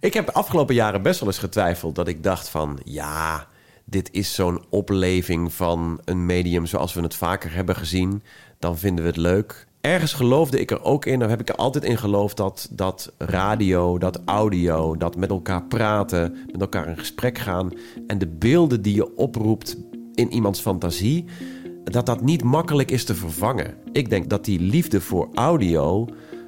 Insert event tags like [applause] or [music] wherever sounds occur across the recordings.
Ik heb de afgelopen jaren best wel eens getwijfeld dat ik dacht van ja, dit is zo'n opleving van een medium zoals we het vaker hebben gezien. Dan vinden we het leuk. Ergens geloofde ik er ook in, daar heb ik er altijd in geloofd dat, dat radio, dat audio, dat met elkaar praten, met elkaar in gesprek gaan en de beelden die je oproept in iemands fantasie, dat dat niet makkelijk is te vervangen. Ik denk dat die liefde voor audio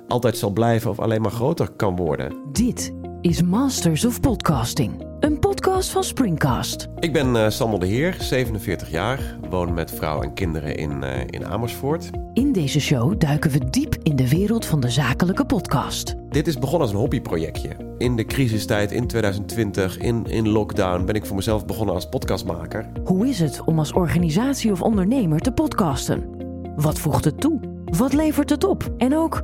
altijd zal blijven of alleen maar groter kan worden. Dit is Masters of Podcasting, een podcast van Springcast. Ik ben uh, Samuel de Heer, 47 jaar, woon met vrouw en kinderen in, uh, in Amersfoort. In deze show duiken we diep in de wereld van de zakelijke podcast. Dit is begonnen als een hobbyprojectje. In de crisistijd, in 2020, in, in lockdown, ben ik voor mezelf begonnen als podcastmaker. Hoe is het om als organisatie of ondernemer te podcasten? Wat voegt het toe? Wat levert het op? En ook,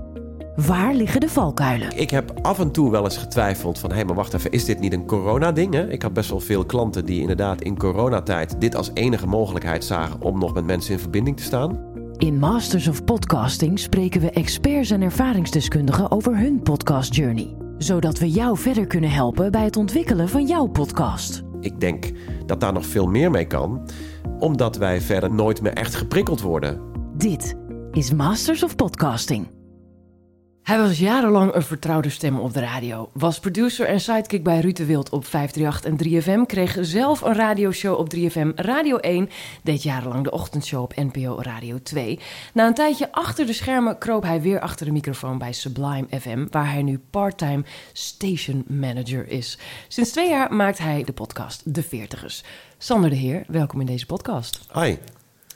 Waar liggen de valkuilen? Ik heb af en toe wel eens getwijfeld van... hé, hey, maar wacht even, is dit niet een coronading? Ik had best wel veel klanten die inderdaad in coronatijd... dit als enige mogelijkheid zagen om nog met mensen in verbinding te staan. In Masters of Podcasting spreken we experts en ervaringsdeskundigen over hun podcast journey. Zodat we jou verder kunnen helpen bij het ontwikkelen van jouw podcast. Ik denk dat daar nog veel meer mee kan, omdat wij verder nooit meer echt geprikkeld worden. Dit is Masters of Podcasting. Hij was jarenlang een vertrouwde stem op de radio. Was producer en sidekick bij Ruud de Wild op 538 en 3FM. Kreeg zelf een radioshow op 3FM Radio 1. Deed jarenlang de ochtendshow op NPO Radio 2. Na een tijdje achter de schermen kroop hij weer achter de microfoon bij Sublime FM. Waar hij nu parttime station manager is. Sinds twee jaar maakt hij de podcast De Veertigers. Sander de Heer, welkom in deze podcast. Hi.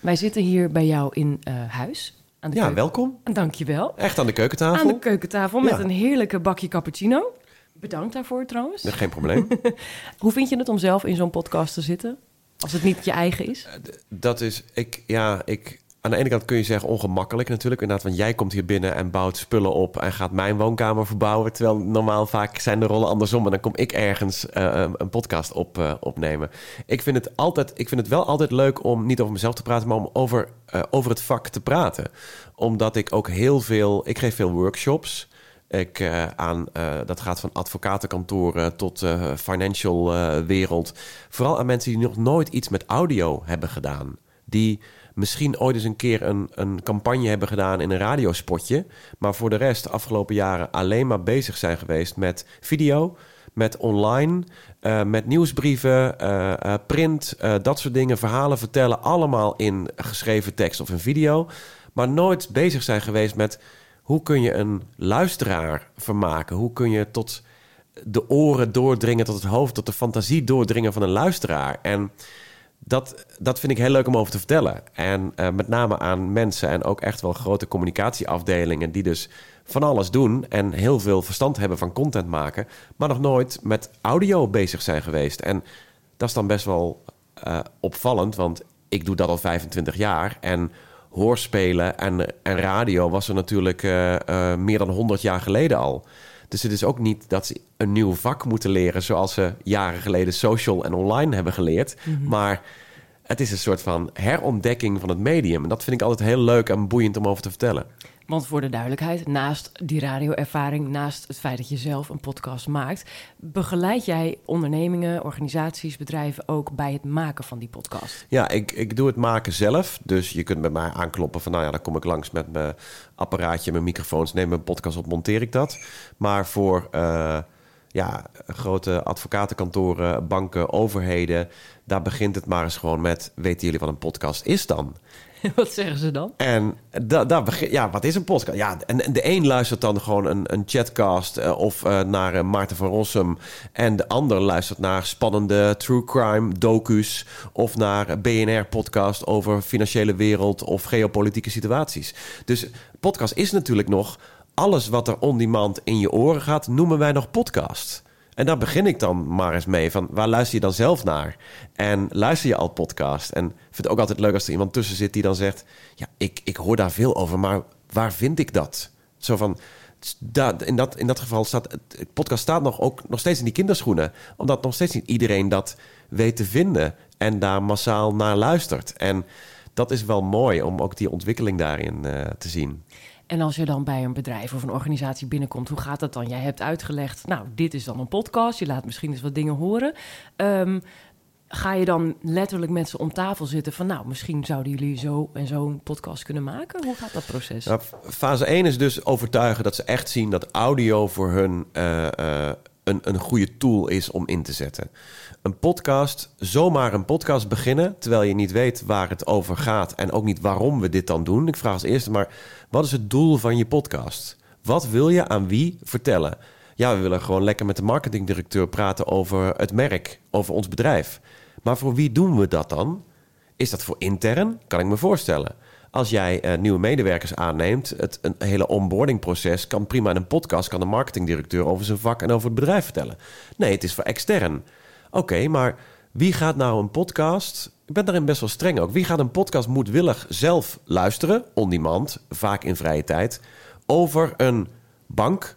Wij zitten hier bij jou in uh, huis aan de ja, welkom. Dankjewel. Echt aan de keukentafel. Aan de keukentafel met een heerlijke bakje cappuccino. Bedankt daarvoor trouwens. Geen probleem. [laughs] Hoe vind je het om zelf in zo'n podcast te zitten? Als het niet je eigen is? Eh, dat is, ik, ja, ik, aan de ene kant kun je zeggen ongemakkelijk natuurlijk. Inderdaad, want jij komt hier binnen en bouwt spullen op en gaat mijn woonkamer verbouwen. Terwijl normaal vaak zijn de rollen andersom. En dan kom ik ergens uh, een podcast op, uh, opnemen. Ik vind, het altijd, ik vind het wel altijd leuk om niet over mezelf te praten, maar om over, uh, over het vak te praten. Omdat ik ook heel veel, ik geef veel workshops. Ik, aan, dat gaat van advocatenkantoren tot uh, financial wereld. Vooral aan mensen die nog nooit iets met audio hebben gedaan. Die misschien ooit eens een keer een, een campagne hebben gedaan in een radiospotje. Maar voor de rest de afgelopen jaren alleen maar bezig zijn geweest met video, met online, uh, met nieuwsbrieven, uh, uh, print, dat soort dingen. Verhalen vertellen, allemaal in geschreven tekst of in video. Maar nooit bezig zijn geweest met hoe kun je een luisteraar vermaken? Hoe kun je tot de oren doordringen, tot het hoofd, tot de fantasie doordringen van een luisteraar? En dat, dat vind ik heel leuk om over te vertellen. En uh, met name aan mensen en ook echt wel grote communicatieafdelingen die dus van alles doen en heel veel verstand hebben van content maken, maar nog nooit met audio bezig zijn geweest. En dat is dan best wel uh, opvallend, want ik doe dat al 25 jaar en hoorspelen en, en radio was er natuurlijk uh, meer dan 100 jaar geleden al. Dus het is ook niet dat ze een nieuw vak moeten leren, zoals ze jaren geleden social en online hebben geleerd. Mhm. Maar het is een soort van herontdekking van het medium. En dat vind ik altijd heel leuk en boeiend om over te vertellen. Want voor de duidelijkheid, naast die radioervaring, naast het feit dat je zelf een podcast maakt, begeleid jij ondernemingen, organisaties, bedrijven ook bij het maken van die podcast? Ja, ik, ik doe het maken zelf. Dus je kunt bij mij aankloppen van, nou ja, dan kom ik langs met mijn apparaatje, mijn microfoons, neem mijn podcast op, monteer ik dat. Maar voor uh, ja, grote advocatenkantoren, banken, overheden, daar begint het maar eens gewoon met: weten jullie wat een podcast is dan? [laughs] Wat zeggen ze dan? En da, da ja, wat is een podcast? Ja, en de een luistert dan gewoon een, een chatcast uh, of uh, naar uh, Maarten van Rossum. En de ander luistert naar spannende true crime docu's. Of naar BNR-podcast over financiële wereld of geopolitieke situaties. Dus podcast is natuurlijk nog alles wat er on-demand in je oren gaat, noemen wij nog podcast. En daar begin ik dan maar eens mee. Van waar luister je dan zelf naar? En luister je al podcast? En ik vind het ook altijd leuk als er iemand tussen zit die dan zegt: Ja, ik, ik hoor daar veel over, maar waar vind ik dat? Zo van. in, dat, in dat geval staat het podcast staat nog, ook nog steeds in die kinderschoenen. Omdat nog steeds niet iedereen dat weet te vinden en daar massaal naar luistert. En dat is wel mooi om ook die ontwikkeling daarin uh, te zien. En als je dan bij een bedrijf of een organisatie binnenkomt, hoe gaat dat dan? Jij hebt uitgelegd, nou, dit is dan een podcast. Je laat misschien eens wat dingen horen. Ehm, ga je dan letterlijk met ze om tafel zitten van... nou, misschien zouden jullie zo en zo een podcast kunnen maken? Hoe gaat dat proces? Nou, fase 1 is dus overtuigen dat ze echt zien dat audio voor hun uh, uh, een, een goede tool is om in te zetten. Een podcast, zomaar een podcast beginnen... terwijl je niet weet waar het over gaat... en ook niet waarom we dit dan doen. Ik vraag als eerste maar, wat is het doel van je podcast? Wat wil je aan wie vertellen? Ja, we willen gewoon lekker met de marketingdirecteur praten over het merk, over ons bedrijf. Maar voor wie doen we dat dan? Is dat voor intern? Kan ik me voorstellen. Als jij uh, nieuwe medewerkers aanneemt, het een hele onboardingproces kan prima in een podcast, kan de marketingdirecteur over zijn vak en over het bedrijf vertellen. Nee, het is voor extern. Oké, maar wie gaat nou een podcast? Ik ben daarin best wel streng ook. Wie gaat een podcast moedwillig zelf luisteren, on demand, vaak in vrije tijd, over een bank,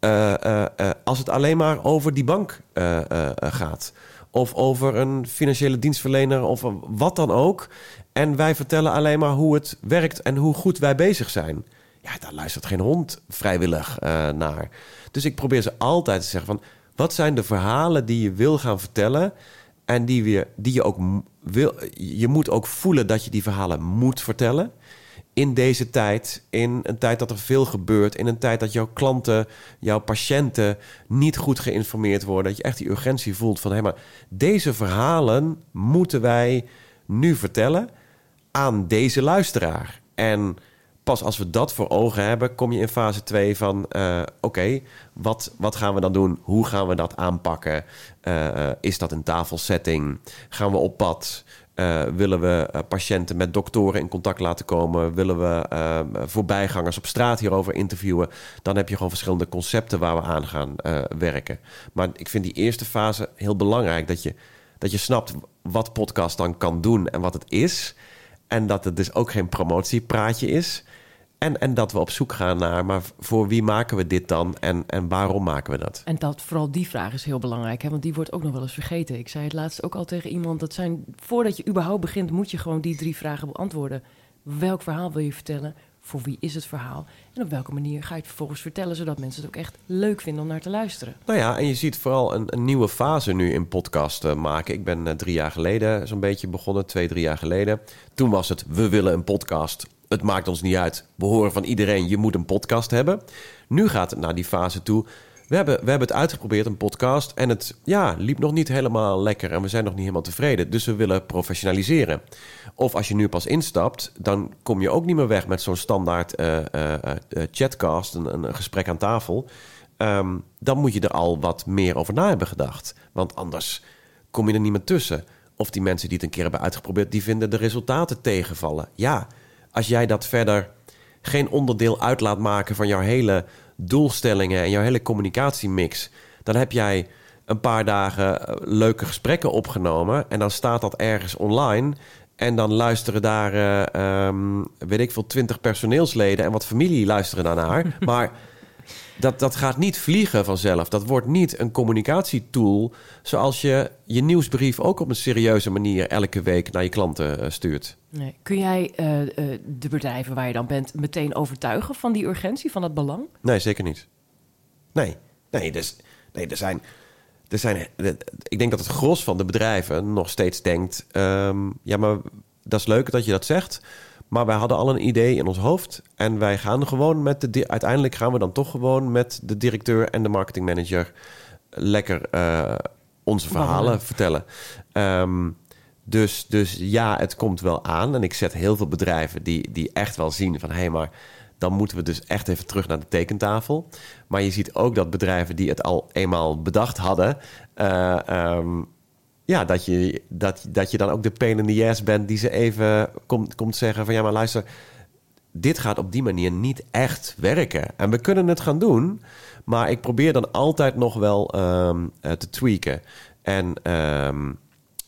uh, uh, als het alleen maar over die bank gaat? Of over een financiële dienstverlener of wat dan ook. En wij vertellen alleen maar hoe het werkt en hoe goed wij bezig zijn. Ja, daar luistert geen hond vrijwillig uh, naar. Dus ik probeer ze altijd te zeggen van... wat zijn de verhalen die je wil gaan vertellen... en die, we, die je ook wil... je moet ook voelen dat je die verhalen moet vertellen in deze tijd, in een tijd dat er veel gebeurt, in een tijd dat jouw klanten, jouw patiënten niet goed geïnformeerd worden, dat je echt die urgentie voelt van hé, maar deze verhalen moeten wij nu vertellen aan deze luisteraar. En pas als we dat voor ogen hebben, kom je in fase 2 van uh, oké, wat, wat gaan we dan doen? Hoe gaan we dat aanpakken? Uh, is dat een tafelsetting? Gaan we op pad? Uh, willen we uh, patiënten met doktoren in contact laten komen? Willen we uh, voorbijgangers op straat hierover interviewen? Dan heb je gewoon verschillende concepten waar we aan gaan werken. Maar ik vind die eerste fase heel belangrijk. Dat je, dat je snapt wat podcast dan kan doen en wat het is. En dat het dus ook geen promotiepraatje is. En, en dat we op zoek gaan naar, maar voor wie maken we dit dan en, en waarom maken we dat? En dat, vooral die vraag is heel belangrijk, hè? want die wordt ook nog wel eens vergeten. Ik zei het laatst ook al tegen iemand, dat zijn, voordat je überhaupt begint, moet je gewoon die drie vragen beantwoorden. Welk verhaal wil je vertellen? Voor wie is het verhaal? En op welke manier ga je het vervolgens vertellen, zodat mensen het ook echt leuk vinden om naar te luisteren? Nou ja, en je ziet vooral een, een nieuwe fase nu in podcast uh, maken. Ik ben uh, drie jaar geleden zo'n beetje begonnen, twee, drie jaar geleden. Toen was het, we willen een podcast het maakt ons niet uit. We horen van iedereen, je moet een podcast hebben. Nu gaat het naar die fase toe. We hebben, we hebben het uitgeprobeerd, een podcast. En het ja, liep nog niet helemaal lekker. En we zijn nog niet helemaal tevreden. Dus we willen professionaliseren. Of als je nu pas instapt, dan kom je ook niet meer weg met zo'n standaard uh, uh, chatcast, een, een, gesprek aan tafel. Um, dan moet je er al wat meer over na hebben gedacht. Want anders kom je er niet meer tussen. Of die mensen die het een keer hebben uitgeprobeerd, die vinden de resultaten tegenvallen. Ja, als jij dat verder geen onderdeel uit laat maken van jouw hele doelstellingen en jouw hele communicatiemix, dan heb jij een paar dagen eh, leuke gesprekken opgenomen en dan staat dat ergens online. En dan luisteren daar, uh, um, weet ik veel, twintig personeelsleden en wat familie luisteren daarnaar. [laughs] maar dat, dat gaat niet vliegen vanzelf. Dat wordt niet een communicatietool zoals je je nieuwsbrief ook op een serieuze manier elke week naar je klanten uh, stuurt. Nee. Kun jij uh, uh, de bedrijven waar je dan bent meteen overtuigen van die urgentie, van dat belang? Nee, zeker niet. Nee, nee, dus, nee er zijn. Er zijn, ik denk dat het gros van de bedrijven nog steeds denkt: um, ja, maar dat is leuk dat je dat zegt. Maar wij hadden al een idee in ons hoofd. En wij gaan gewoon met de. Uiteindelijk gaan we dan toch gewoon met de directeur en de marketingmanager lekker uh, onze verhalen vertellen. Um, dus, dus ja, het komt wel aan. En ik zet heel veel bedrijven die, die echt wel zien van hé, hey, maar dan moeten we dus echt even terug naar de tekentafel. Maar je ziet ook dat bedrijven die het al eenmaal bedacht hadden, uh, um, ja, dat je, dat, dat je dan ook de pain in the ass bent die ze even komt, komt zeggen van ja, maar luister, dit gaat op die manier niet echt werken. En we kunnen het gaan doen, maar ik probeer dan altijd nog wel um, uh, te tweaken. En um,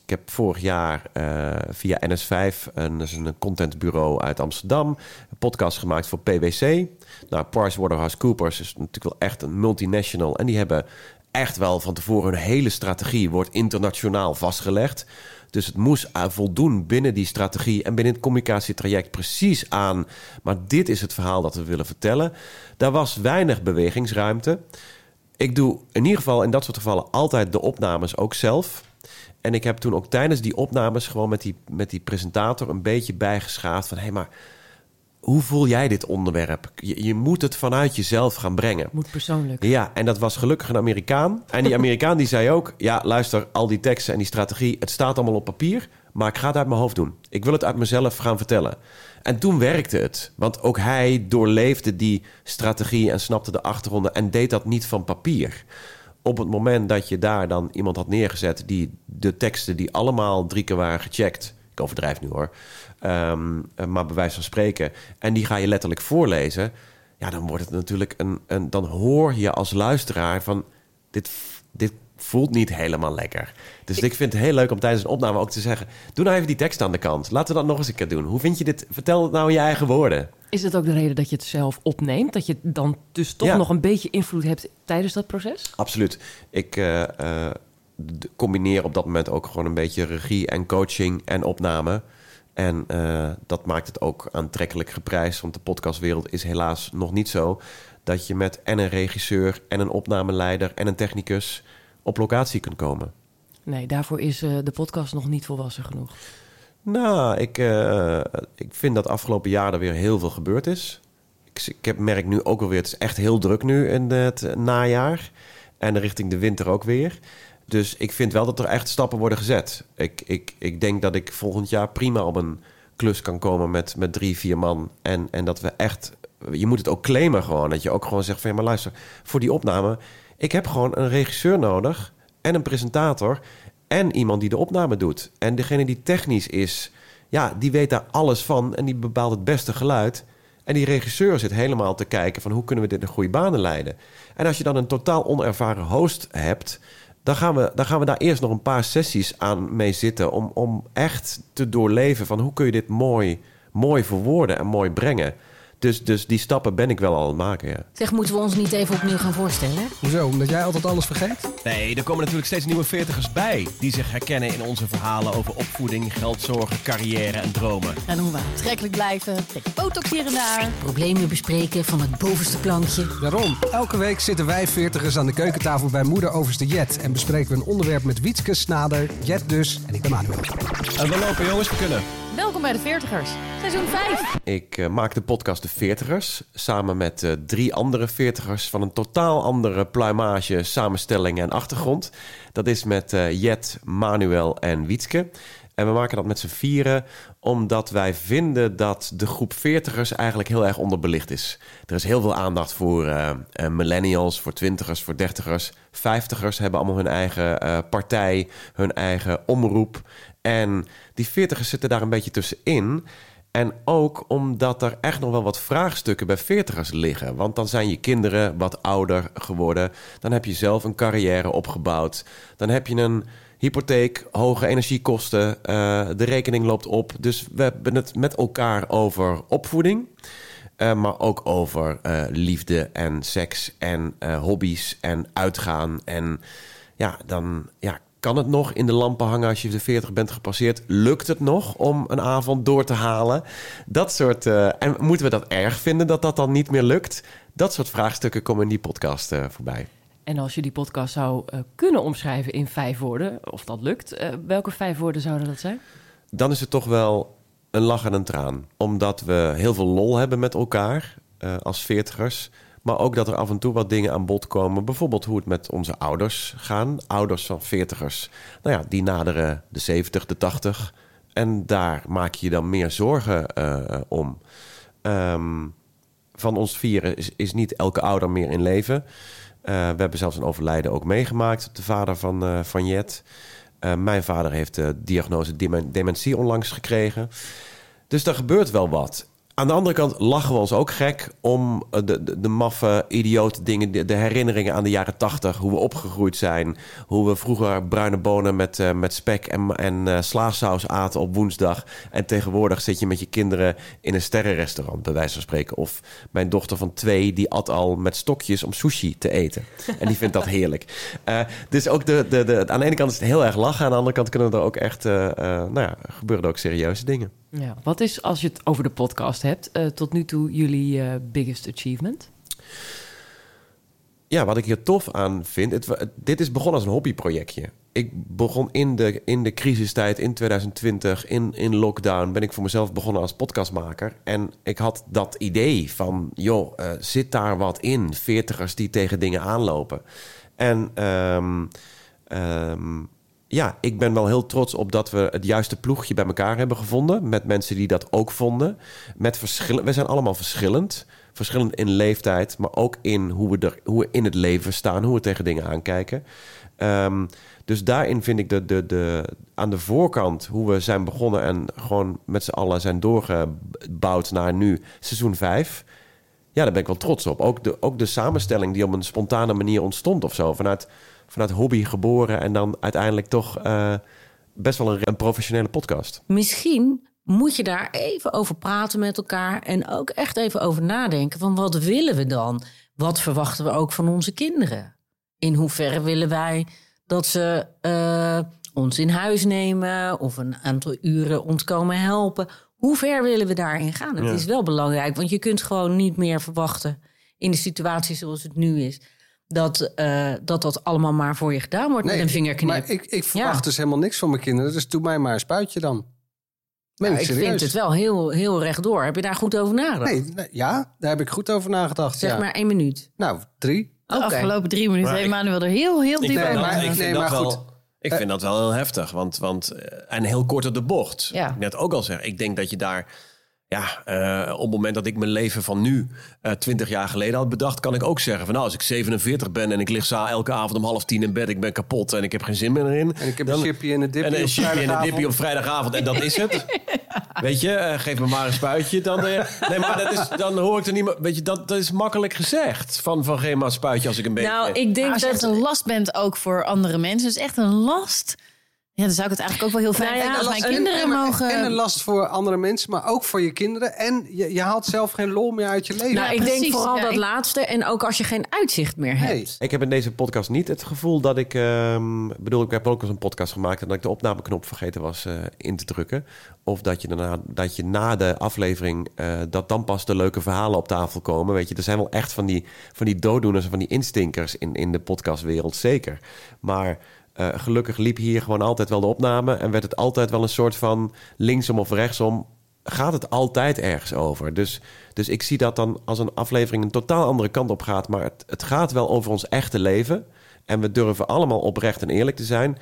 ik heb vorig jaar uh, via NS5, een, dus een contentbureau uit Amsterdam, een podcast gemaakt voor PwC. Nou, PricewaterhouseCoopers is natuurlijk wel echt een multinational en die hebben echt wel van tevoren hun hele strategie wordt internationaal vastgelegd. Dus het moest voldoen binnen die strategie en binnen het communicatietraject precies aan. Maar dit is het verhaal dat we willen vertellen. Daar was weinig bewegingsruimte. Ik doe in ieder geval in dat soort gevallen altijd de opnames ook zelf. En ik heb toen ook tijdens die opnames gewoon met die, met die presentator een beetje bijgeschaafd van hé, hey, maar hoe voel jij dit onderwerp? Je, je, moet het vanuit jezelf gaan brengen. Moet persoonlijk. Ja, en dat was gelukkig een Amerikaan. En die Amerikaan die zei ook... ja, luister, al die teksten en die strategie... het staat allemaal op papier, maar ik ga het uit mijn hoofd doen. Ik wil het uit mezelf gaan vertellen. En toen werkte het. Want ook hij doorleefde die strategie... en snapte de achtergronden en deed dat niet van papier. Op het moment dat je daar dan iemand had neergezet... die de teksten die allemaal drie keer waren gecheckt... ik overdrijf nu hoor... Um, maar bij wijze van spreken. En die ga je letterlijk voorlezen. Ja, dan wordt het natuurlijk een. een dan hoor je als luisteraar van. Dit, dit voelt niet helemaal lekker. Dus ik, ik vind het heel leuk om tijdens een opname ook te zeggen... doe nou even die tekst aan de kant. Laten we dat nog eens een keer doen. Hoe vind je dit? Vertel het nou in je eigen woorden. Is het ook de reden dat je het zelf opneemt? Dat je dan dus toch ja. nog een beetje invloed hebt tijdens dat proces? Absoluut. Ik uh, uh, combineer op dat moment ook gewoon een beetje regie en coaching en opname... En uh, dat maakt het ook aantrekkelijk geprijsd. Want de podcastwereld is helaas nog niet zo dat je met en een regisseur en een opnameleider en een technicus op locatie kunt komen. Nee, daarvoor is uh, de podcast nog niet volwassen genoeg. Nou, ik, uh, ik vind dat afgelopen jaar er weer heel veel gebeurd is. Ik, ik heb, merk nu ook alweer, het is echt heel druk nu in het najaar. En richting de winter ook weer. Dus ik vind wel dat er echt stappen worden gezet. Ik, ik, ik denk dat ik volgend jaar prima op een klus kan komen met, met drie, vier man. En, en dat we echt. Je moet het ook claimen gewoon. Dat je ook gewoon zegt van ja, maar luister, voor die opname. Ik heb gewoon een regisseur nodig en een presentator. En iemand die de opname doet. En degene die technisch is, ja, die weet daar alles van. En die bepaalt het beste geluid. En die regisseur zit helemaal te kijken van hoe kunnen we dit in goede banen leiden. En als je dan een totaal onervaren host hebt dan gaan, we, dan gaan we daar eerst nog een paar sessies aan mee zitten. Om, om echt te doorleven van hoe kun je dit mooi, mooi verwoorden en mooi brengen. Dus, dus die stappen ben ik wel al aan het maken, ja. Zeg, moeten we ons niet even opnieuw gaan voorstellen? Hoezo? Omdat jij altijd alles vergeet? Nee, er komen natuurlijk steeds nieuwe veertigers bij... die zich herkennen in onze verhalen over opvoeding, geldzorgen, carrière en dromen. En hoe we aantrekkelijk blijven, beetje botox hier en daar... problemen bespreken van het bovenste plankje. Daarom, elke week zitten wij veertigers aan de keukentafel bij moeder overste Jet... en bespreken we een onderwerp met Wietske, Snader, Jet dus en ik ben Manuel. En we lopen jongens, we kunnen. Welkom bij de Veertigers, seizoen 5. Ik uh, maak de podcast De Veertigers samen met uh, drie andere veertigers van een totaal andere pluimage, samenstelling en achtergrond. Dat is met uh, Jet, Manuel en Wietske. En we maken dat met z'n vieren omdat wij vinden dat de groep veertigers eigenlijk heel erg onderbelicht is. Er is heel veel aandacht voor uh, uh, millennials, voor twintigers, voor dertigers. Vijftigers hebben allemaal hun eigen uh, partij, hun eigen omroep. En die veertigers zitten daar een beetje tussenin. En ook omdat er echt nog wel wat vraagstukken bij veertigers liggen. Want dan zijn je kinderen wat ouder geworden. Dan heb je zelf een carrière opgebouwd. Dan heb je een hypotheek, hoge energiekosten. Uh, de rekening loopt op. Dus we hebben het met elkaar over opvoeding. Uh, maar ook over uh, liefde en seks en hobby's en uitgaan. En ja, dan ja, kan het nog in de lampen hangen als je de 40 bent gepasseerd? Lukt het nog om een avond door te halen? Dat soort. En moeten we dat erg vinden dat dat dan niet meer lukt? Dat soort vraagstukken komen in die podcast voorbij. En als je die podcast zou uh, kunnen omschrijven in vijf woorden, of dat lukt, welke vijf woorden zouden dat zijn? Dan is het toch wel een lach en een traan. Omdat we heel veel lol hebben met elkaar als veertigers. Maar ook dat er af en toe wat dingen aan bod komen. Bijvoorbeeld hoe het met onze ouders gaan. Ouders van veertigers. Nou ja, die naderen de 70, de 80. En daar maak je je dan meer zorgen om. Um, van ons vieren is niet elke ouder meer in leven. Uh, we hebben zelfs een overlijden ook meegemaakt. De vader van, uh, van Jet. mijn vader heeft de diagnose dementie onlangs gekregen. Dus er gebeurt wel wat. Aan de andere kant lachen we ons ook gek om eh, de, de, de maffe, idiote dingen, de, herinneringen aan de jaren tachtig, hoe we opgegroeid zijn, hoe we vroeger bruine bonen met, eh, met spek en, en eh, slaasaus aten op woensdag. En tegenwoordig zit je met je kinderen in een sterrenrestaurant, bij wijze van spreken. Of mijn dochter van twee, die at al met stokjes om sushi te eten. En die vindt dat heerlijk. Dus ook de, de, de, aan de ene kant is het heel erg lachen, aan de andere kant kunnen er ook echt, nou ja, gebeuren er ook serieuze dingen. Ja. Wat is, als je het over de podcast hebt, eh, tot nu toe jullie eh, biggest achievement? Ja, wat ik hier tof aan vind, het, dit is begonnen als een hobbyprojectje. Ik begon in de, in de crisistijd in 2020, in, in lockdown, ben ik voor mezelf begonnen als podcastmaker. En ik had dat idee van, joh, eh, zit daar wat in? Veertigers die tegen dingen aanlopen. En ehm, ja, ik ben wel heel trots op dat we het juiste ploegje bij elkaar hebben gevonden. Met mensen die dat ook vonden. Met verschillen. We zijn allemaal verschillend. Verschillend in leeftijd, maar ook in hoe we, er, hoe we in het leven staan, hoe we tegen dingen aankijken. Ehm, dus daarin vind ik de, de, de, aan de voorkant hoe we zijn begonnen en gewoon met z'n allen zijn doorgebouwd naar nu seizoen 5. Ja, daar ben ik wel trots op. Ook de, ook de samenstelling die op een spontane manier ontstond of zo. Vanuit, vanuit hobby geboren en dan uiteindelijk toch eh, best wel een, een professionele podcast. Misschien moet je daar even over praten met elkaar en ook echt even over nadenken van wat willen we dan? Wat verwachten we ook van onze kinderen? In hoeverre willen wij dat ze eh, ons in huis nemen of een aantal uren ons komen helpen? Hoe ver willen we daarin gaan? Het Ja. is wel belangrijk, want je kunt gewoon niet meer verwachten in de situatie zoals het nu is. Dat, eh, dat dat allemaal maar voor je gedaan wordt met een vingerknip. Maar ik, ik verwacht Ja. dus helemaal niks van mijn kinderen. Dus doe mij maar een spuitje dan. Ja, ik vind het wel heel, heel rechtdoor. Heb je daar goed over nagedacht? Nee, nee, ja, daar heb ik goed over nagedacht. Zeg ja. maar één minuut. Nou, drie. De afgelopen drie minuten heeft Manuel er heel, heel diep over maar dat, ik- nee, dat maar wel, goed. Ik vind dat wel heel heftig. Want, want, eh, en heel kort op de bocht. Ja. Ik net ook al zeg. Ik denk dat je daar... Ja, eh, op het moment dat ik mijn leven van nu eh 20 jaar geleden had bedacht... kan ik ook zeggen van nou, als ik 47 ben... en ik lig za elke avond om half tien in bed... ik ben kapot en ik heb geen zin meer erin... En ik heb dan- een chipje en een dipje en een op chipje en een vrijdagavond. dipje op vrijdagavond en dat is het. [laughs] Weet je, eh, geef me maar een spuitje. Dan, eh, nee, maar dat is, dan hoor ik er niet meer... Weet je, dat, dat is makkelijk gezegd. Van, van geef maar een spuitje als ik een beetje... Nou, ik denk als je echt dat... een last bent ook voor andere mensen, is echt een last. Ja, dan zou ik het eigenlijk ook wel heel fijn Nou ja, vinden als En- mijn kinderen en, en- mogen... En een last voor andere mensen, maar ook voor je kinderen. En je, je haalt zelf geen lol meer uit je leven. Nou, ik denk vooral Ja, dat ik- laatste. En ook als je geen uitzicht meer hebt. Nee. Ik heb in deze podcast niet het gevoel dat ik... ehm, bedoel, ik heb ook eens een podcast gemaakt... en dat ik de opnameknop vergeten was eh, in te drukken. Of dat je, daarna, dat je na de aflevering... eh, dat dan pas de leuke verhalen op tafel komen. Weet je, er zijn wel echt van die, van die dooddoeners... en van die instinkers in, in de podcastwereld, zeker. Maar... eh, gelukkig liep hier gewoon altijd wel de opname... en werd het altijd wel een soort van linksom of rechtsom gaat het altijd ergens over. Dus, dus ik zie dat dan als een aflevering een totaal andere kant op gaat. Maar het, het gaat wel over ons echte leven. En we durven allemaal oprecht en eerlijk te zijn.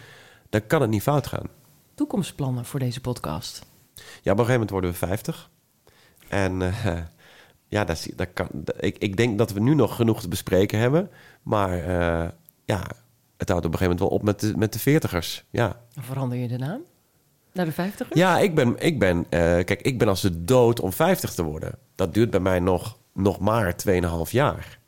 Dan kan het niet fout gaan. Toekomstplannen voor deze podcast? Ja, op een gegeven moment worden we 50. En eh, ja, dat, dat kan, dat- ik, ik denk dat we nu nog genoeg te bespreken hebben. Maar eh, ja, het houdt op een gegeven moment wel op met de, met de 40ers. Ja. Verander je de naam? Naar de 50 Ja, ik ben, ik ben, eh, kijk, ik ben als de dood om 50 te worden. Dat duurt bij mij nog, nog maar 2,5 jaar.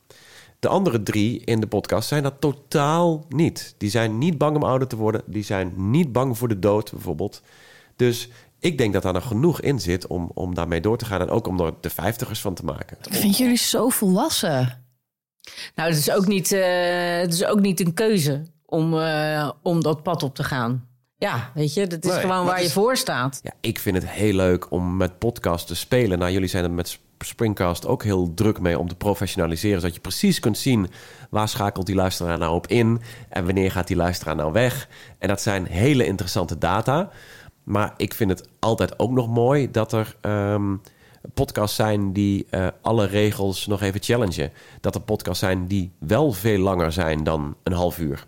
De andere drie in de podcast zijn dat totaal niet. Die zijn niet bang om ouder te worden. Die zijn niet bang voor de dood, bijvoorbeeld. Dus ik denk dat daar nog genoeg in zit om, om daarmee door te gaan. En ook om er de vijftigers van te maken. Ik vind jullie zo volwassen. Nou, het is ook niet, eh, het is ook niet een keuze om, eh, om dat pad op te gaan. Ja, weet je, dat is Nee, gewoon waar je voor staat. Ja, ik vind het heel leuk om met podcast te spelen. Nou, jullie zijn er met Springcast ook heel druk mee om te professionaliseren. Zodat je precies kunt zien waar schakelt die luisteraar nou op in. En wanneer gaat die luisteraar nou weg. En dat zijn hele interessante data. Maar ik vind het altijd ook nog mooi dat er ehm, podcasts zijn die eh, alle regels nog even challengen. Dat er podcasts zijn die wel veel langer zijn dan een half uur.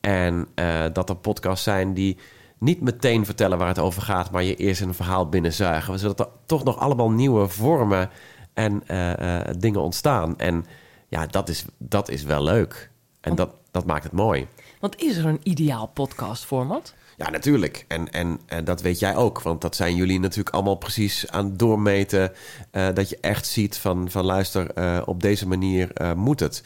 En eh, dat er podcasts zijn die niet meteen vertellen waar het over gaat, maar je eerst een verhaal binnenzuigen. Zodat er toch nog allemaal nieuwe vormen en eh, dingen ontstaan. En ja, dat is, dat is wel leuk. En dat, dat maakt het mooi. Want is er een ideaal podcastformat? Ja, natuurlijk. En, en, en dat weet jij ook. Want dat zijn jullie natuurlijk allemaal precies aan het doormeten. eh, dat je echt ziet van, van luister, eh, op deze manier eh, moet het.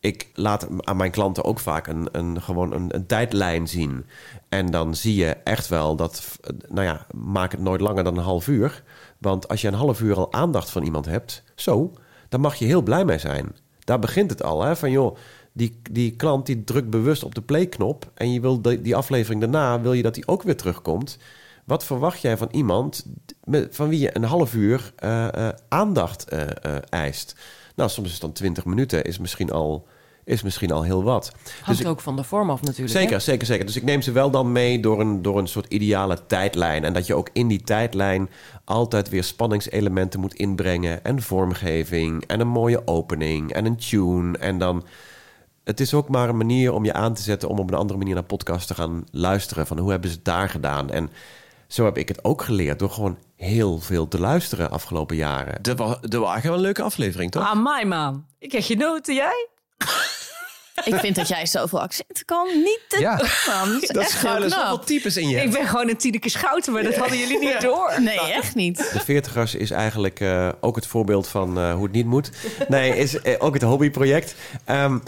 Ik laat aan mijn klanten ook vaak een, een, gewoon een, een tijdlijn zien. En dan zie je echt wel dat, nou ja, maak het nooit langer dan een half uur. Want als je een half uur al aandacht van iemand hebt, zo, dan mag je heel blij mee zijn. Daar begint het al, hè? Van joh, die, die klant die drukt bewust op de play-knop... en je wil die, die aflevering daarna, wil je dat die ook weer terugkomt. Wat verwacht jij van iemand met, van wie je een half uur eh, eh, aandacht eh, eist? Nou, soms is het dan 20 minuten, is misschien al, is misschien al heel wat. Hangt ik- ook van de vorm af natuurlijk. Zeker, hè? zeker, zeker. Dus ik neem ze wel dan mee door een, door een soort ideale tijdlijn. En dat je ook in die tijdlijn altijd weer spanningselementen moet inbrengen. En vormgeving. En een mooie opening. En een tune. En dan. Het is ook maar een manier om je aan te zetten om op een andere manier naar podcast te gaan luisteren. Van hoe hebben ze het daar gedaan? En zo heb ik het ook geleerd door gewoon heel veel te luisteren afgelopen jaren. Dat was, dat was eigenlijk wel een leuke aflevering, toch? Ah, my man. Ik heb genoten, jij? [laughs] Ik vind dat jij zoveel accenten kan. Niet te Ja. man. Dat is dat echt schuilen zoveel types in je. Ik ben gewoon een Tineke Schouten, maar dat hadden jullie niet door. Nee, echt niet. De veertigers is eigenlijk eh, ook het voorbeeld van eh, hoe het niet moet. Nee, is eh, ook het hobbyproject. Ehm,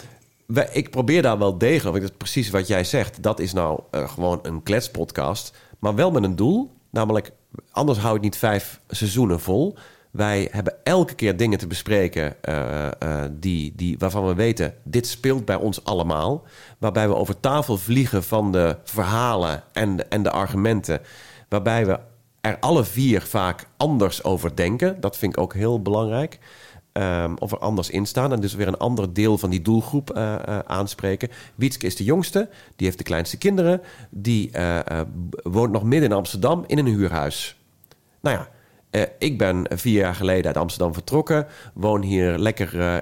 ik probeer daar wel degelijk, dat is precies wat jij zegt. Dat is nou eh, gewoon een kletspodcast, maar wel met een doel. Namelijk, anders hou ik niet vijf seizoenen vol. Wij hebben elke keer dingen te bespreken eh, eh, die, die, waarvan we weten... dit speelt bij ons allemaal. Waarbij we over tafel vliegen van de verhalen en en de argumenten. Waarbij we er alle vier vaak anders over denken. Dat vind ik ook heel belangrijk. Ehm, of er anders in staan. En dus weer een ander deel van die doelgroep eh, eh, aanspreken. Wietske is de jongste. Die heeft de kleinste kinderen. Die eh, woont nog midden in Amsterdam in een huurhuis. Nou ja, ik ben vier jaar geleden uit Amsterdam vertrokken. Woon hier lekker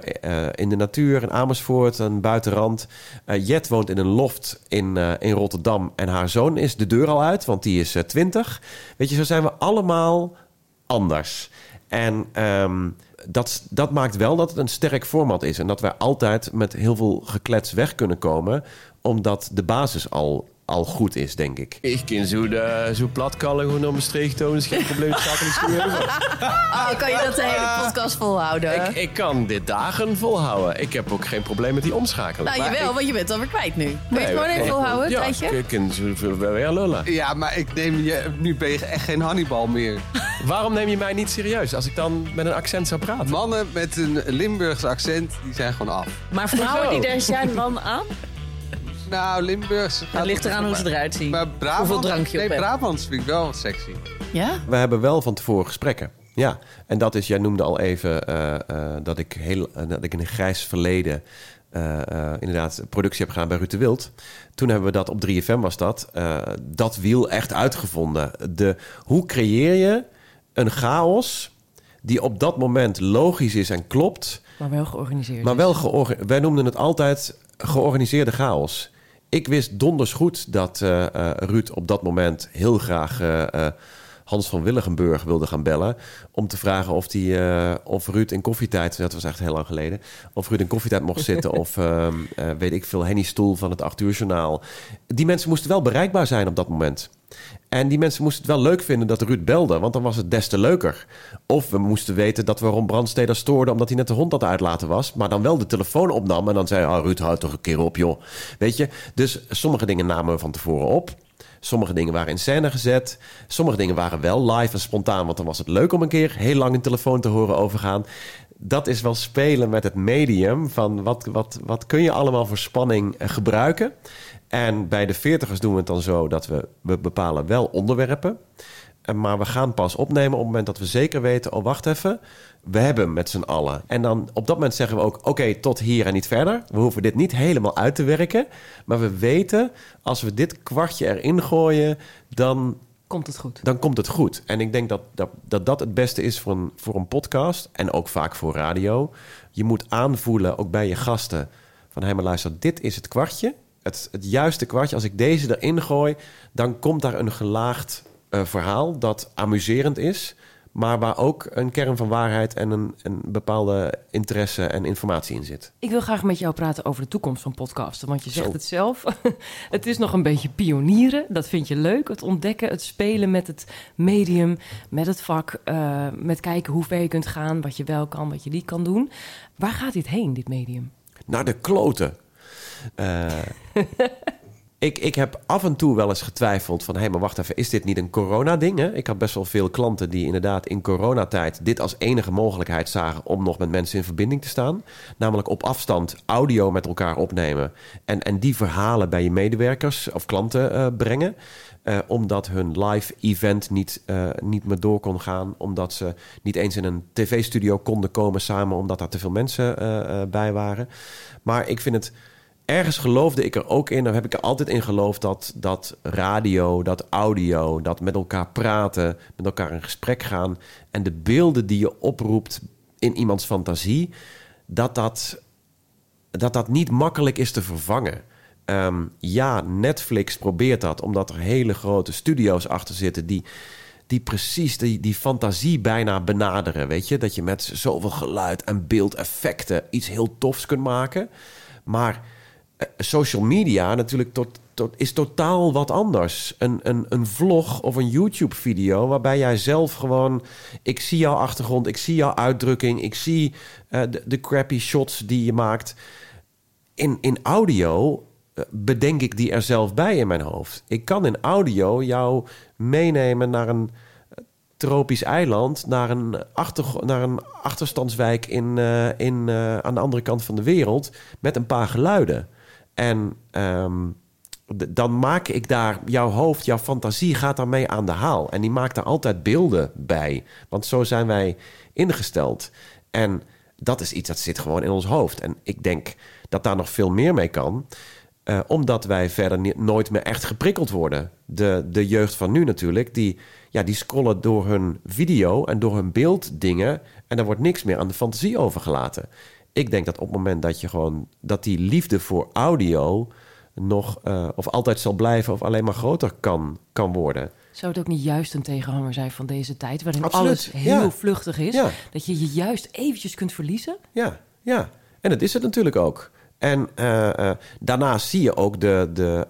in de natuur, in Amersfoort, een buitenrand. Jet woont in een loft in, in Rotterdam. En haar zoon is de deur al uit, want die is twintig. Weet je, zo zijn we allemaal anders. En ehm, dat, dat maakt wel dat het een sterk format is. En dat wij altijd met heel veel geklets weg kunnen komen. Omdat de basis al, al goed is, denk ik. Ik kan zo, de, zo plat kallen gewoon naar mijn streek tonen. is geen probleem. Zo. Oh, [laughs] kan je dat de hele podcast volhouden? ik, ik kan dit dagen volhouden. Ik heb ook geen probleem met die omschakelen. nou, jawel, ik- want je bent alweer kwijt nu. Kun je het gewoon even volhouden, ja, tijdje? ik kan zo weer lullen. Ja, maar ik neem je, nu ben je echt geen Hannibal meer. [laughs] Waarom neem je mij niet serieus als ik dan met een accent zou praten? Mannen met een Limburgs accent, die zijn gewoon af. Maar vrouwen die daar zijn dan aan? Nou, Limburgs... gaat- Het ligt eraan hoe ze eruit zien. Maar Brabant, Hoeveel drank je op nee, hebt. Brabants vind ik wel wat sexy. Ja? We hebben wel van tevoren gesprekken. Ja, en dat is, jij noemde al even eh, eh, dat, ik heel, eh, dat ik in een grijs verleden eh, eh, inderdaad productie heb gedaan bij Ruud de Wild. Toen hebben we dat op 3FM was dat, eh, dat wiel echt uitgevonden. De, hoe creëer je een chaos die op dat moment logisch is en klopt, Maar wel georganiseerd. maar wel georganiseerd. Wij noemden het altijd georganiseerde chaos. Ik wist donders goed dat eh, eh, Ruud op dat moment heel graag eh, Hans van Willigenburg wilde gaan bellen. Om te vragen of, die, eh, of Ruud in koffietijd, dat was echt heel lang geleden, of Ruud in koffietijd mocht [laughs] zitten. of ehm, eh, weet ik veel, Henny Stoel van het 8 uur journaal. Die mensen moesten wel bereikbaar zijn op dat moment. En die mensen moesten het wel leuk vinden dat Ruud belde, want dan was het des te leuker. Of we moesten weten dat we Ron Brandsteder stoorden omdat hij net de hond het uitlaten was, maar dan wel de telefoon opnam en dan zei: oh, Ruud, houd toch een keer op, joh. Weet je, dus sommige dingen namen we van tevoren op. Sommige dingen waren in scène gezet. Sommige dingen waren wel live en spontaan, want dan was het leuk om een keer heel lang een telefoon te horen overgaan. Dat is wel spelen met het medium van wat, wat, wat kun je allemaal voor spanning eh, gebruiken. En bij de veertigers doen we het dan zo dat we, we bepalen wel onderwerpen. Eh, Maar we gaan pas opnemen op het moment dat we zeker weten... oh, wacht even, we hebben met z'n allen. En dan op dat moment zeggen we ook... oké, tot hier en niet verder. We hoeven dit niet helemaal uit te werken. Maar we weten, als we dit kwartje erin gooien... dan, Komt het goed. dan komt het goed. En ik denk dat dat, dat, dat het beste is voor een, voor een podcast... en ook vaak voor radio. Je moet aanvoelen, ook bij je gasten... van hé, maar luister, dit is het kwartje... Het, het juiste kwartje, als ik deze erin gooi... dan komt daar een gelaagd eh, verhaal dat amuserend is... Maar waar ook een kern van waarheid en een, een bepaalde interesse en informatie in zit. Ik wil graag met jou praten over de toekomst van podcasten. Want je zegt Zo. het zelf. [laughs] het is nog een beetje pionieren. Dat vind je leuk. Het ontdekken, het spelen met het medium, met het vak. eh, met kijken hoe ver je kunt gaan, wat je wel kan, wat je niet kan doen. Waar gaat dit heen, dit medium? Naar de kloten. Eh, [laughs] ik, ik heb af en toe wel eens getwijfeld van... hé, hey, maar wacht even, is dit niet een corona-ding? Ik had best wel veel klanten die inderdaad in coronatijd... dit als enige mogelijkheid zagen om nog met mensen in verbinding te staan. Namelijk op afstand audio met elkaar opnemen... en, en die verhalen bij je medewerkers of klanten eh, brengen... Eh, omdat hun live event niet, eh, niet meer door kon gaan. Omdat ze niet eens in een tv-studio konden komen samen. Omdat daar te veel mensen bij waren. Maar ik vind het. Ergens geloofde ik er ook in. Daar heb ik er altijd in geloofd dat, dat radio, dat audio, dat met elkaar praten, met elkaar in gesprek gaan. En de beelden die je oproept in iemands fantasie. Dat dat dat dat niet makkelijk is te vervangen. Ehm, ja, Netflix probeert dat, omdat er hele grote studio's achter zitten die, die precies die, die fantasie bijna benaderen. Weet je, dat je met zoveel geluid en beeldeffecten iets heel tofs kunt maken. Maar social media natuurlijk tot, tot, is totaal wat anders. Een, een, een vlog of een YouTube-video waarbij jij zelf gewoon... Ik zie jouw achtergrond, ik zie jouw uitdrukking... ik zie eh, de, crappy shots die je maakt. In, in audio eh, bedenk ik die er zelf bij in mijn hoofd. Ik kan in audio jou meenemen naar een eh, tropisch eiland... naar een, achter, naar een achterstandswijk in, eh, in, eh, aan de andere kant van de wereld... met een paar geluiden. En ehm, dan maak ik daar jouw hoofd, jouw fantasie gaat daarmee aan de haal. En die maakt daar altijd beelden bij. Want zo zijn wij ingesteld. En dat is iets dat zit gewoon in ons hoofd. En ik denk dat daar nog veel meer mee kan. eh, omdat wij verder nooit meer echt geprikkeld worden. De, de jeugd van nu natuurlijk, die, ja, die scrollen door hun video en door hun beelddingen. En daar wordt niks meer aan de fantasie overgelaten. Ik denk dat op het moment dat je gewoon dat die liefde voor audio nog eh, of altijd zal blijven of alleen maar groter kan, kan worden. Zou het ook niet juist een tegenhanger zijn van deze tijd... waarin Absoluut, alles heel ja. vluchtig is? Ja. Dat je je juist eventjes kunt verliezen? Ja, ja. En dat is het natuurlijk ook. En eh, daarnaast zie je ook de, de,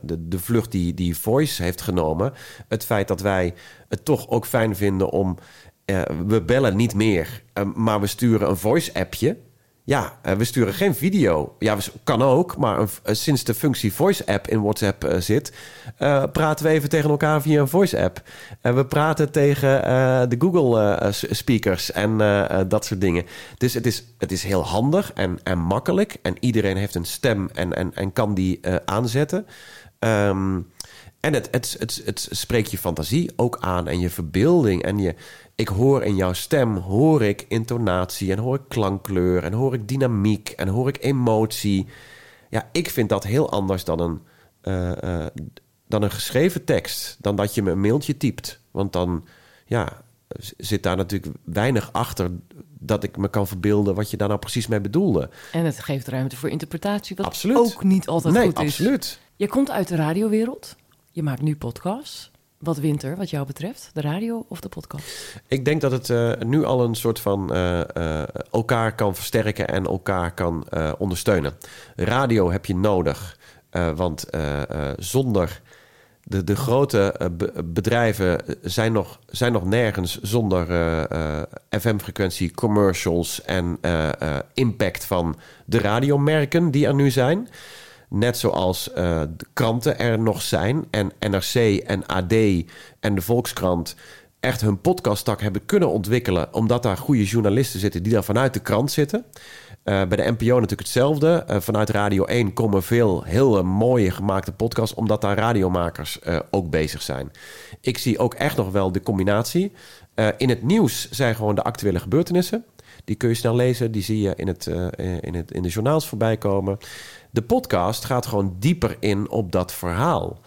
de, de vlucht die, die Voice heeft genomen. Het feit dat wij het toch ook fijn vinden om... eh, we bellen niet meer, eh, maar we sturen een voice-appje. Ja, eh, we sturen geen video. Ja, kan ook, maar sinds de functie voice-app in WhatsApp zit... praten we even tegen elkaar via een voice-app. En we praten tegen de Google-speakers en dat soort dingen. Dus het is, het is heel handig en, en makkelijk. En iedereen heeft een stem en, en, kan die aanzetten. Ehm, en het, het, het, het spreekt je fantasie ook aan en je verbeelding. En je, ik hoor in jouw stem, hoor ik intonatie en hoor ik klankkleur en hoor ik dynamiek en hoor ik emotie. Ja, ik vind dat heel anders dan een, eh, eh, dan een geschreven tekst. Dan dat je me een mailtje typt. Want dan ja, zit daar natuurlijk weinig achter dat ik me kan verbeelden wat je daar nou precies mee bedoelde. En het geeft ruimte voor interpretatie, wat Absoluut. ook niet altijd nee, goed is. absoluut. Je komt uit de radiowereld. Je maakt nu podcasts. Wat wint er, wat jou betreft? De radio of de podcast? Ik denk dat het eh, nu al een soort van eh, eh, elkaar kan versterken en elkaar kan ondersteunen. Radio heb je nodig, want zonder de, de grote be- bedrijven zijn nog, zijn nog nergens zonder FM-frequentie, commercials en impact van de radiomerken die er nu zijn. Net zoals eh, de kranten er nog zijn en NRC en AD en de Volkskrant echt hun podcasttak hebben kunnen ontwikkelen, omdat daar goede journalisten zitten die daar vanuit de krant zitten. Eh, bij de NPO natuurlijk hetzelfde. Eh, vanuit Radio 1 komen veel heel mooie gemaakte podcasts, omdat daar radiomakers ook bezig zijn. Ik zie ook echt nog wel de combinatie. In het nieuws zijn gewoon de actuele gebeurtenissen. Die kun je snel lezen, die zie je in, het, in, het, in de journaals voorbij komen. De podcast gaat gewoon dieper in op dat verhaal.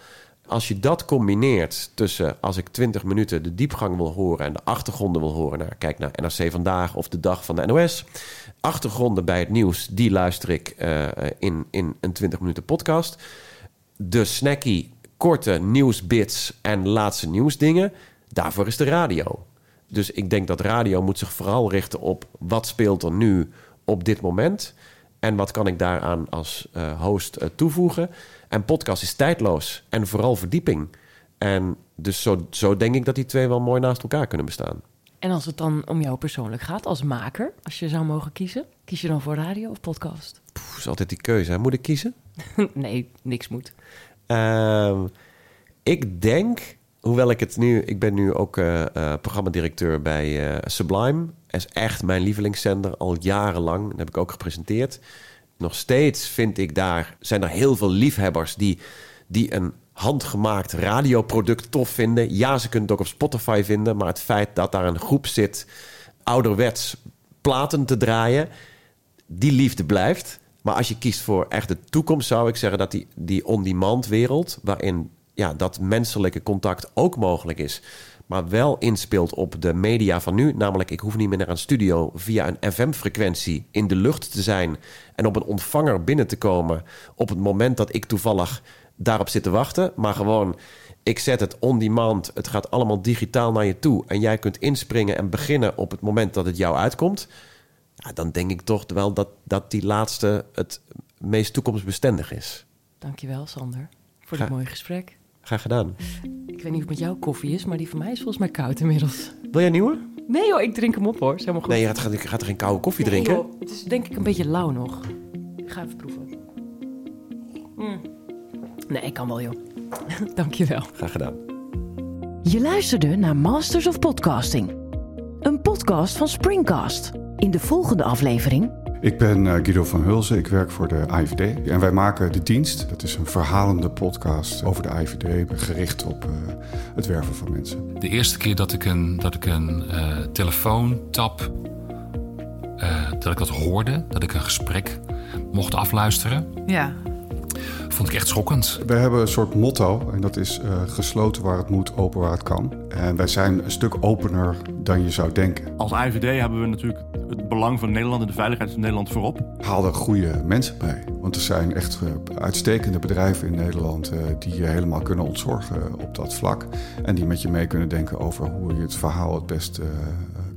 Als je dat combineert tussen als ik 20 minuten de diepgang wil horen en de achtergronden wil horen, nou, kijk naar NRC vandaag of de dag van de NOS. Achtergronden bij het nieuws, die luister ik eh, in, in een 20 minuten podcast. De snacky, korte nieuwsbits en laatste nieuwsdingen, daarvoor is de radio. dus ik denk dat radio moet zich vooral richten op wat speelt er nu op dit moment. En wat kan ik daaraan als eh, host eh, toevoegen? En podcast is tijdloos en vooral verdieping. En dus zo, zo denk ik dat die twee wel mooi naast elkaar kunnen bestaan. En als het dan om jou persoonlijk gaat als maker, als je zou mogen kiezen, kies je dan voor radio of podcast? Poeh, is altijd die keuze. Hè? Moet ik kiezen? [laughs] nee, niks moet. Ehm, ik denk, hoewel ik het nu... Ik ben nu ook eh eh, programmadirecteur bij Sublime. Is echt mijn lievelingszender, al jarenlang. Dat heb ik ook gepresenteerd. Nog steeds vind ik daar... zijn er heel veel liefhebbers die, die een handgemaakt radioproduct tof vinden. Ja, ze kunnen het ook op Spotify vinden. Maar het feit dat daar een groep zit... ouderwets platen te draaien... die liefde blijft. Maar als je kiest voor echt de toekomst, zou ik zeggen dat die, die on-demand wereld, waarin ja, dat menselijke contact ook mogelijk is, maar wel inspeelt op de media van nu. Namelijk, ik hoef niet meer naar een studio via een FM-frequentie in de lucht te zijn en op een ontvanger binnen te komen op het moment dat ik toevallig daarop zit te wachten. Maar gewoon, ik zet het on-demand, het gaat allemaal digitaal naar je toe en jij kunt inspringen en beginnen op het moment dat het jou uitkomt. Ja, dan denk ik toch wel dat, dat die laatste het meest toekomstbestendig is. Dankjewel, Sander, voor dit mooie gesprek. Graag gedaan. Ik weet niet of het met jou koffie is, maar die van mij is volgens mij koud inmiddels. Wil jij een nieuwe? Nee joh, ik drink hem op hoor. Is helemaal goed. Nee, je gaat, je gaat er geen koude koffie Nee, drinken. joh, het is denk ik een beetje lauw nog. Ik ga even proeven. Mm. Nee, ik kan wel joh. [laughs] Dankjewel. Graag gedaan. Je luisterde naar Masters of Podcasting. Een podcast van Springcast. In de volgende aflevering Ik ben eh, Guido van Hulzen, ik werk voor de IVD. En wij maken De Dienst. Dat is een verhalende podcast over de IVD, gericht op eh, het werven van mensen. De eerste keer dat ik een, dat ik een eh, telefoontap, eh, dat ik dat hoorde, dat ik een gesprek mocht afluisteren, Ja. Vond ik echt schokkend. We hebben een soort motto en dat is eh, gesloten waar het moet, open waar het kan. En wij zijn een stuk opener dan je zou denken. Als IVD hebben we natuurlijk het belang van Nederland en de veiligheid van Nederland voorop. Haal er goede mensen bij. Want er zijn echt eh, uitstekende bedrijven in Nederland eh, die je helemaal kunnen ontzorgen op dat vlak. En die met je mee kunnen denken over hoe je het verhaal het best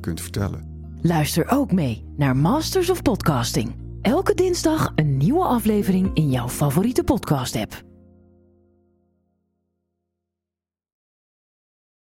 kunt vertellen. Luister ook mee naar Masters of Podcasting. Elke dinsdag een nieuwe aflevering in jouw favoriete podcast-app.